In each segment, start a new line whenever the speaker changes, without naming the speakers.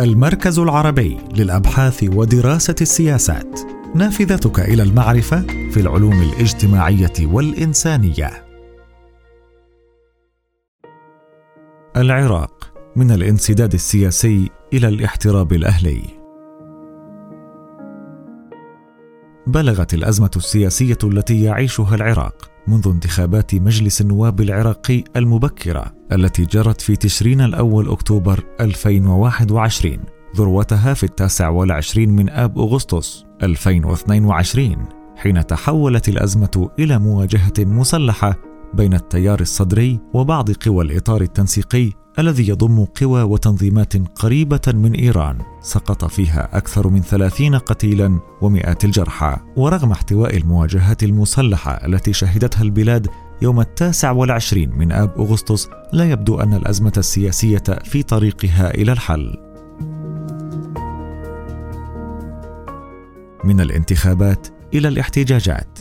المركز العربي للأبحاث ودراسة السياسات. نافذتك إلى المعرفة في العلوم الاجتماعية والإنسانية. العراق من الانسداد السياسي إلى الاحتراب الأهلي. بلغت الأزمة السياسية التي يعيشها العراق منذ انتخابات مجلس النواب العراقي المبكرة التي جرت في تشرين الأول أكتوبر 2021 ذروتها في التاسع والعشرين من آب أغسطس 2022 حين تحولت الأزمة إلى مواجهة مسلحة بين التيار الصدري وبعض قوى الإطار التنسيقي الذي يضم قوى وتنظيمات قريبة من إيران. سقط فيها أكثر من ثلاثين قتيلا ومئات الجرحى. ورغم احتواء المواجهات المسلحة التي شهدتها البلاد يوم التاسع والعشرين من آب أغسطس لا يبدو أن الأزمة السياسية في طريقها إلى الحل. من الانتخابات إلى الاحتجاجات.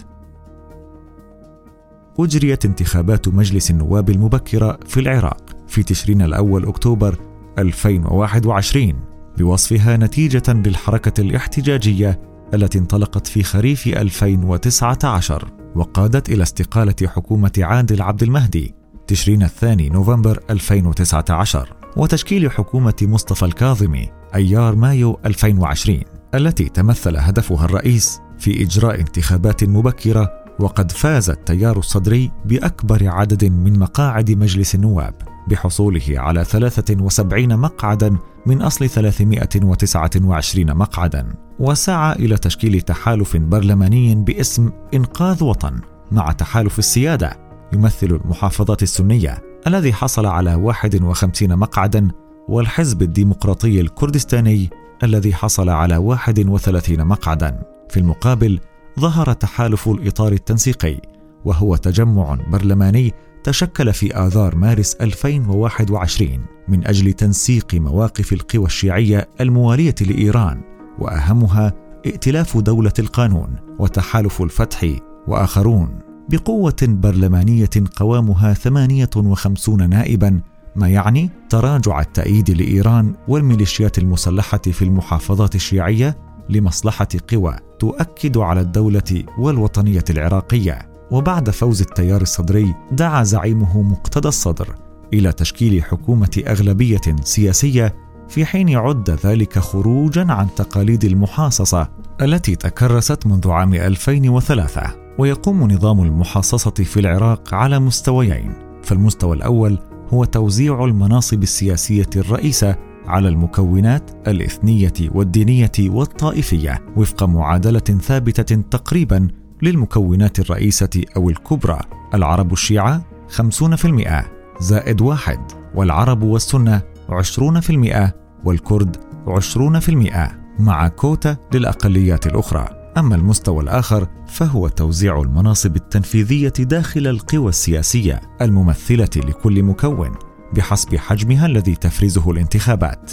أجريت انتخابات مجلس النواب المبكرة في العراق. في تشرين الأول أكتوبر 2021 بوصفها نتيجة للحركة الاحتجاجية التي انطلقت في خريف 2019 وقادت إلى استقالة حكومة عادل عبد المهدي. تشرين الثاني نوفمبر 2019 وتشكيل حكومة مصطفى الكاظمي أيار مايو 2020 التي تمثل هدفها الرئيس في إجراء انتخابات مبكرة وقد فاز التيار الصدري بأكبر عدد من مقاعد مجلس النواب. بحصوله على 73 مقعدا من أصل 329 مقعدا وسعى إلى تشكيل تحالف برلماني باسم إنقاذ وطن مع تحالف السيادة يمثل المحافظات السنية الذي حصل على 51 مقعدا والحزب الديمقراطي الكردستاني الذي حصل على 31 مقعدا. في المقابل ظهر تحالف الإطار التنسيقي وهو تجمع برلماني تشكل في آذار مارس 2021 من أجل تنسيق مواقف القوى الشيعية الموالية لإيران وأهمها ائتلاف دولة القانون وتحالف الفتح وآخرون. بقوة برلمانية قوامها 58 نائبا ما يعني تراجع التأييد لإيران والميليشيات المسلحة في المحافظات الشيعية لمصلحة قوى تؤكد على الدولة والوطنية العراقية. وبعد فوز التيار الصدري دعا زعيمه مقتدى الصدر إلى تشكيل حكومة أغلبية سياسية في حين عد ذلك خروجا عن تقاليد المحاصصة التي تكرست منذ عام 2003 ويقوم نظام المحاصصة في العراق على مستويين. فالمستوى الأول هو توزيع المناصب السياسية الرئيسة على المكونات الإثنية والدينية والطائفية وفق معادلة ثابتة تقريبا للمكونات الرئيسة أو الكبرى. العرب الشيعة 50% زائد واحد. والعرب والسنة 20% والكرد 20% مع كوتا للأقليات الأخرى. أما المستوى الآخر فهو توزيع المناصب التنفيذية داخل القوى السياسية الممثلة لكل مكون بحسب حجمها الذي تفرزه الانتخابات.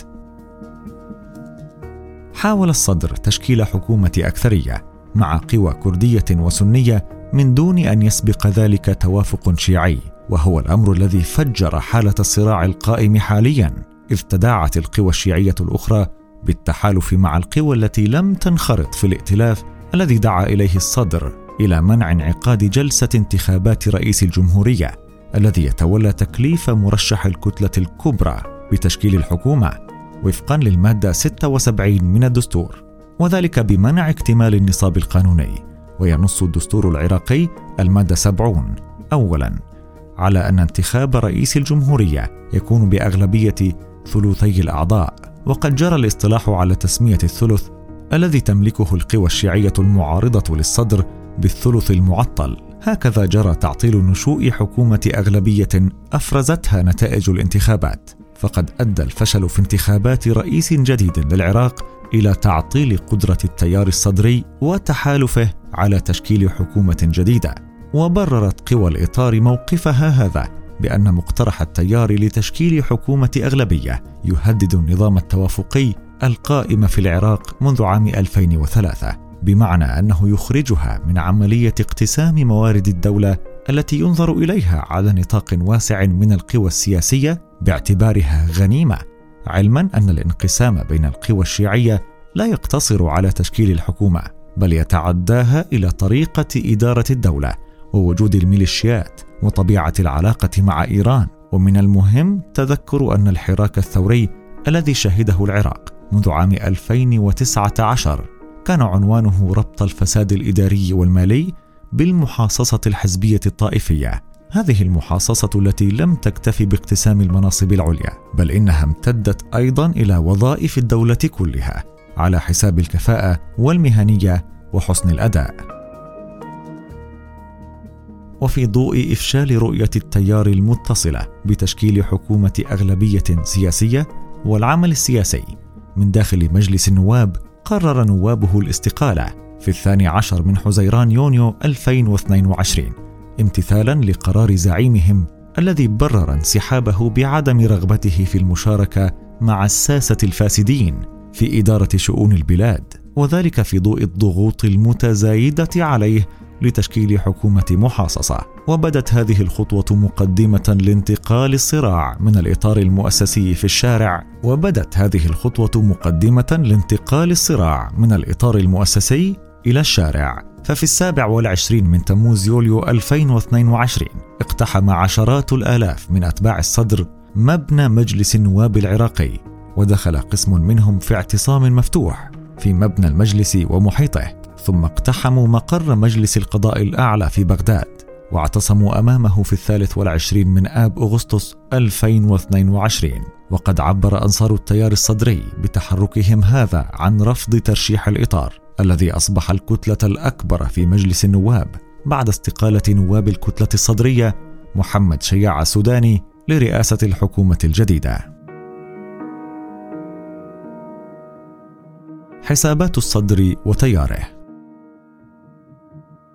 حاول الصدر تشكيل حكومة أكثرية. مع قوى كردية وسنية من دون أن يسبق ذلك توافق شيعي وهو الأمر الذي فجر حالة الصراع القائم حاليا إذ تداعت القوى الشيعية الأخرى بالتحالف مع القوى التي لم تنخرط في الائتلاف الذي دعا إليه الصدر إلى منع انعقاد جلسة انتخابات رئيس الجمهورية الذي يتولى تكليف مرشح الكتلة الكبرى بتشكيل الحكومة وفقا للمادة 76 من الدستور. وذلك بمنع اكتمال النصاب القانوني وينص الدستور العراقي المادة 70 أولا على أن انتخاب رئيس الجمهورية يكون بأغلبية ثلثي الأعضاء وقد جرى الاصطلاح على تسمية الثلث الذي تملكه القوى الشيعية المعارضة للصدر بالثلث المعطل. هكذا جرى تعطيل نشوء حكومة أغلبية أفرزتها نتائج الانتخابات فقد أدى الفشل في انتخابات رئيس جديد للعراق إلى تعطيل قدرة التيار الصدري وتحالفه على تشكيل حكومة جديدة. وبررت قوى الإطار موقفها هذا بأن مقترح التيار لتشكيل حكومة أغلبية يهدد النظام التوافقي القائم في العراق منذ عام 2003 بمعنى أنه يخرجها من عملية اقتسام موارد الدولة التي ينظر إليها على نطاق واسع من القوى السياسية باعتبارها غنيمة. علما أن الانقسام بين القوى الشيعية لا يقتصر على تشكيل الحكومة بل يتعداها إلى طريقة إدارة الدولة ووجود الميليشيات وطبيعة العلاقة مع إيران. ومن المهم تذكر أن الحراك الثوري الذي شهده العراق منذ عام 2019 كان عنوانه ربط الفساد الإداري والمالي بالمحاصصة الحزبية الطائفية. هذه المحاصصة التي لم تكتف باقتسام المناصب العليا بل إنها امتدت أيضا إلى وظائف الدولة كلها على حساب الكفاءة والمهنية وحسن الأداء. وفي ضوء إفشال رؤية التيار المتصلة بتشكيل حكومة أغلبية سياسية والعمل السياسي من داخل مجلس النواب قرر نوابه الاستقالة في الثاني عشر من حزيران يونيو 2022 امتثالا لقرار زعيمهم الذي برر انسحابه بعدم رغبته في المشاركة مع الساسة الفاسدين في إدارة شؤون البلاد وذلك في ضوء الضغوط المتزايدة عليه لتشكيل حكومة محاصصة. وبدت هذه الخطوة مقدمة لانتقال الصراع من الإطار المؤسسي في الشارع. وبدت هذه الخطوة مقدمة لانتقال الصراع من الإطار المؤسسي إلى الشارع. ففي السابع والعشرين من تموز يوليو 2022 اقتحم عشرات الآلاف من أتباع الصدر مبنى مجلس النواب العراقي ودخل قسم منهم في اعتصام مفتوح في مبنى المجلس ومحيطه ثم اقتحموا مقر مجلس القضاء الأعلى في بغداد واعتصموا أمامه في الثالث والعشرين من آب أغسطس 2022 وقد عبر أنصار التيار الصدري بتحركهم هذا عن رفض ترشيح الإطار. الذي أصبح الكتلة الأكبر في مجلس النواب بعد استقالة نواب الكتلة الصدرية محمد شياع السوداني لرئاسة الحكومة الجديدة. حسابات الصدر وتياره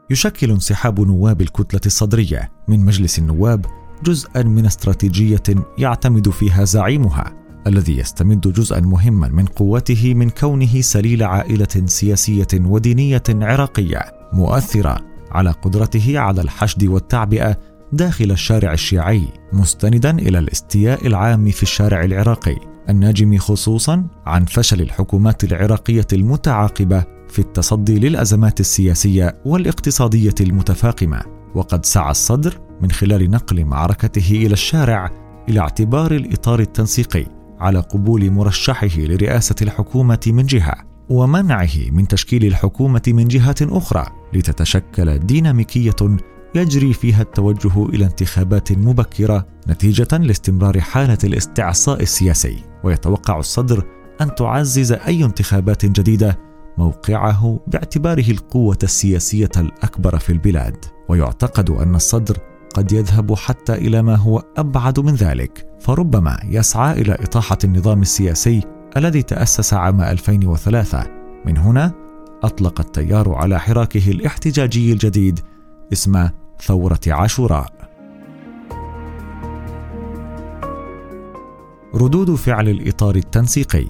يشكل انسحاب نواب الكتلة الصدرية من مجلس النواب جزءا من استراتيجية يعتمد فيها زعيمها الذي يستمد جزءا مهما من قوته من كونه سليل عائلة سياسية ودينية عراقية مؤثرة على قدرته على الحشد والتعبئة داخل الشارع الشيعي مستندا إلى الاستياء العام في الشارع العراقي الناجم خصوصا عن فشل الحكومات العراقية المتعاقبة في التصدي للأزمات السياسية والاقتصادية المتفاقمة. وقد سعى الصدر من خلال نقل معركته إلى الشارع إلى اعتبار الإطار التنسيقي. على قبول مرشحه لرئاسة الحكومة من جهة ومنعه من تشكيل الحكومة من جهه أخرى لتتشكل ديناميكية يجري فيها التوجه إلى انتخابات مبكرة نتيجة لاستمرار حالة الاستعصاء السياسي. ويتوقع الصدر أن تعزز أي انتخابات جديدة موقعه باعتباره القوة السياسية الأكبر في البلاد. ويعتقد أن الصدر قد يذهب حتى إلى ما هو أبعد من ذلك فربما يسعى إلى إطاحة النظام السياسي الذي تأسس عام 2003 من هنا أطلق التيار على حراكه الاحتجاجي الجديد اسم ثورة عاشوراء. ردود فعل الإطار التنسيقي.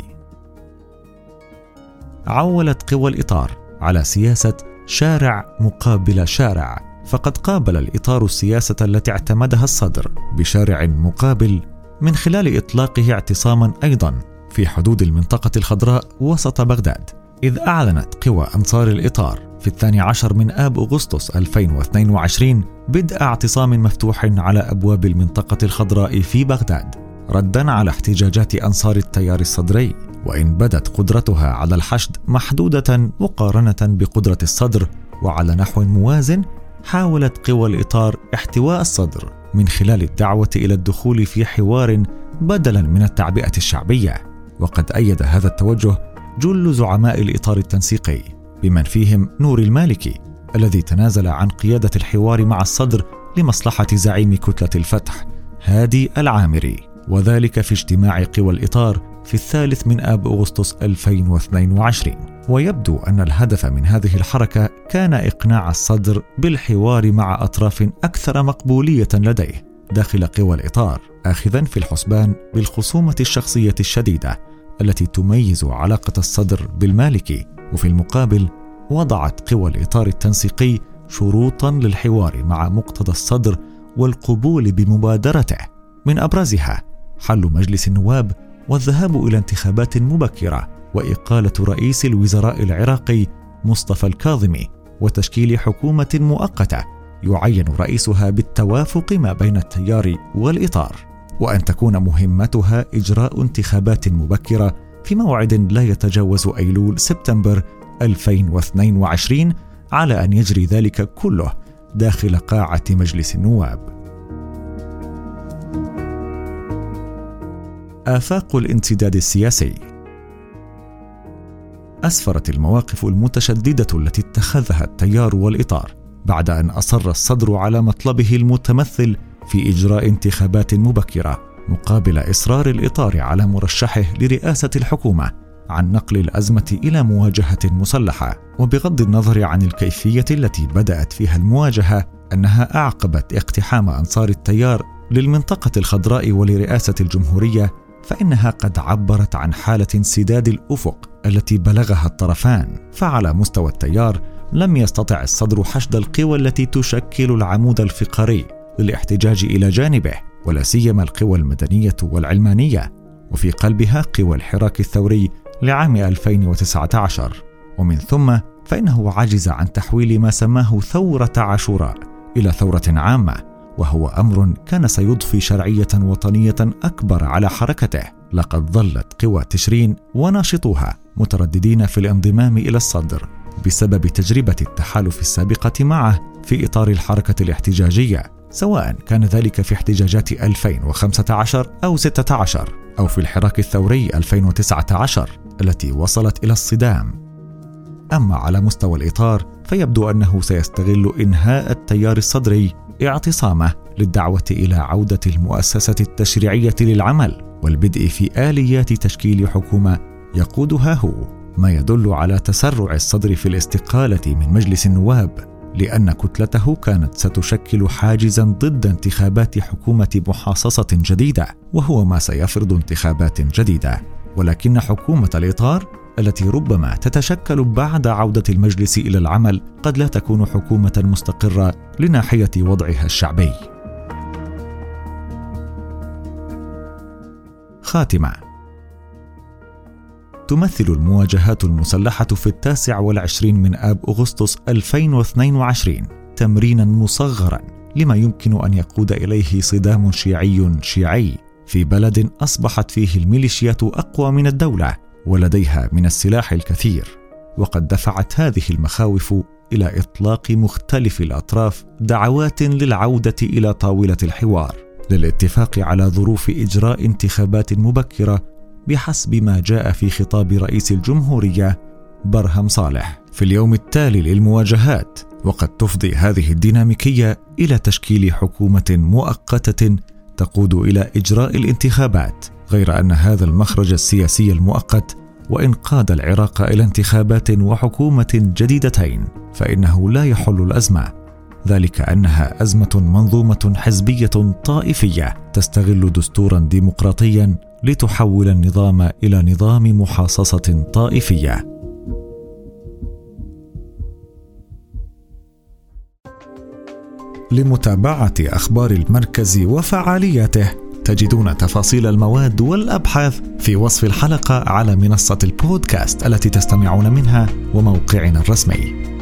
عولت قوى الإطار على سياسة شارع مقابل شارع. فقد قابل الإطار السياسة التي اعتمدها الصدر بشارع مقابل من خلال إطلاقه اعتصاما أيضا في حدود المنطقة الخضراء وسط بغداد إذ أعلنت قوى انصار الإطار في الثاني عشر من آب أغسطس 2022 بدء اعتصام مفتوح على أبواب المنطقة الخضراء في بغداد ردا على احتجاجات أنصار التيار الصدري وإن بدت قدرتها على الحشد محدودة مقارنة بقدرة الصدر وعلى نحو موازن حاولت قوى الإطار احتواء الصدر من خلال الدعوة إلى الدخول في حوار بدلا من التعبئة الشعبية. وقد أيد هذا التوجه جل زعماء الإطار التنسيقي بمن فيهم نور المالكي الذي تنازل عن قيادة الحوار مع الصدر لمصلحة زعيم كتلة الفتح هادي العامري. وذلك في اجتماع قوى الإطار في الثالث من آب أغسطس 2022 ويبدو أن الهدف من هذه الحركة كان إقناع الصدر بالحوار مع أطراف أكثر مقبولية لديه داخل قوى الإطار آخذا في الحسبان بالخصومة الشخصية الشديدة التي تميز علاقة الصدر بالمالكي وفي المقابل وضعت قوى الإطار التنسيقي شروطا للحوار مع مقتضى الصدر والقبول بمبادرته. من أبرزها حل مجلس النواب والذهاب إلى انتخابات مبكرة وإقالة رئيس الوزراء العراقي مصطفى الكاظمي وتشكيل حكومة مؤقتة يعين رئيسها بالتوافق ما بين التيار والإطار. وأن تكون مهمتها إجراء انتخابات مبكرة في موعد لا يتجاوز أيلول سبتمبر 2022 على أن يجري ذلك كله داخل قاعة مجلس النواب. آفاق الانسداد السياسي. أسفرت المواقف المتشددة التي اتخذها التيار والإطار بعد أن أصر الصدر على مطلبه المتمثل في إجراء انتخابات مبكرة مقابل إصرار الإطار على مرشحه لرئاسة الحكومة عن نقل الأزمة إلى مواجهة مسلحة. وبغض النظر عن الكيفية التي بدأت فيها المواجهة أنها أعقبت اقتحام أنصار التيار للمنطقة الخضراء ولرئاسة الجمهورية فإنها قد عبرت عن حالة انسداد الأفق التي بلغها الطرفان فعلى مستوى التيار لم يستطع الصدر حشد القوى التي تشكل العمود الفقري للاحتجاج إلى جانبه ولا سيما القوى المدنية والعلمانية وفي قلبها قوى الحراك الثوري لعام 2019 ومن ثم فإنه عجز عن تحويل ما سماه ثورة عاشوراء إلى ثورة عامة. وهو أمر كان سيضفي شرعية وطنية أكبر على حركته. لقد ظلت قوى تشرين وناشطوها مترددين في الانضمام إلى الصدر بسبب تجربة التحالف السابقة معه في إطار الحركة الاحتجاجية سواء كان ذلك في احتجاجات 2015 أو 16 أو في الحراك الثوري 2019 التي وصلت إلى الصدام. أما على مستوى الإطار فيبدو أنه سيستغل إنهاء التيار الصدري اعتصامه للدعوة إلى عودة المؤسسة التشريعية للعمل والبدء في آليات تشكيل حكومة يقودها هو ما يدل على تسرع الصدر في الاستقالة من مجلس النواب لأن كتلته كانت ستشكل حاجزا ضد انتخابات حكومة محاصصة جديدة وهو ما سيفرض انتخابات جديدة. ولكن حكومة الإطار التي ربما تتشكل بعد عودة المجلس إلى العمل قد لا تكون حكومة مستقرة لناحية وضعها الشعبي. خاتمة. تمثل المواجهات المسلحة في التاسع والعشرين من آب أغسطس 2022 تمرينا مصغرا لما يمكن أن يقود إليه صدام شيعي شيعي في بلد أصبحت فيه الميليشيات أقوى من الدولة ولديها من السلاح الكثير وقد دفعت هذه المخاوف إلى إطلاق مختلف الأطراف دعوات للعودة إلى طاولة الحوار للاتفاق على ظروف إجراء انتخابات مبكرة بحسب ما جاء في خطاب رئيس الجمهورية برهم صالح. في اليوم التالي للمواجهات وقد تفضي هذه الديناميكية إلى تشكيل حكومة مؤقتة تقود إلى إجراء الانتخابات. غير أن هذا المخرج السياسي المؤقت وإن قاد العراق إلى انتخابات وحكومة جديدتين فإنه لا يحل الأزمة. ذلك أنها أزمة منظومة حزبية طائفية تستغل دستورا ديمقراطيا لتحول النظام إلى نظام محاصصة طائفية. لمتابعة أخبار المركز وفعالياته تجدون تفاصيل المواد والأبحاث في وصف الحلقة على منصة البودكاست التي تستمعون منها وموقعنا الرسمي.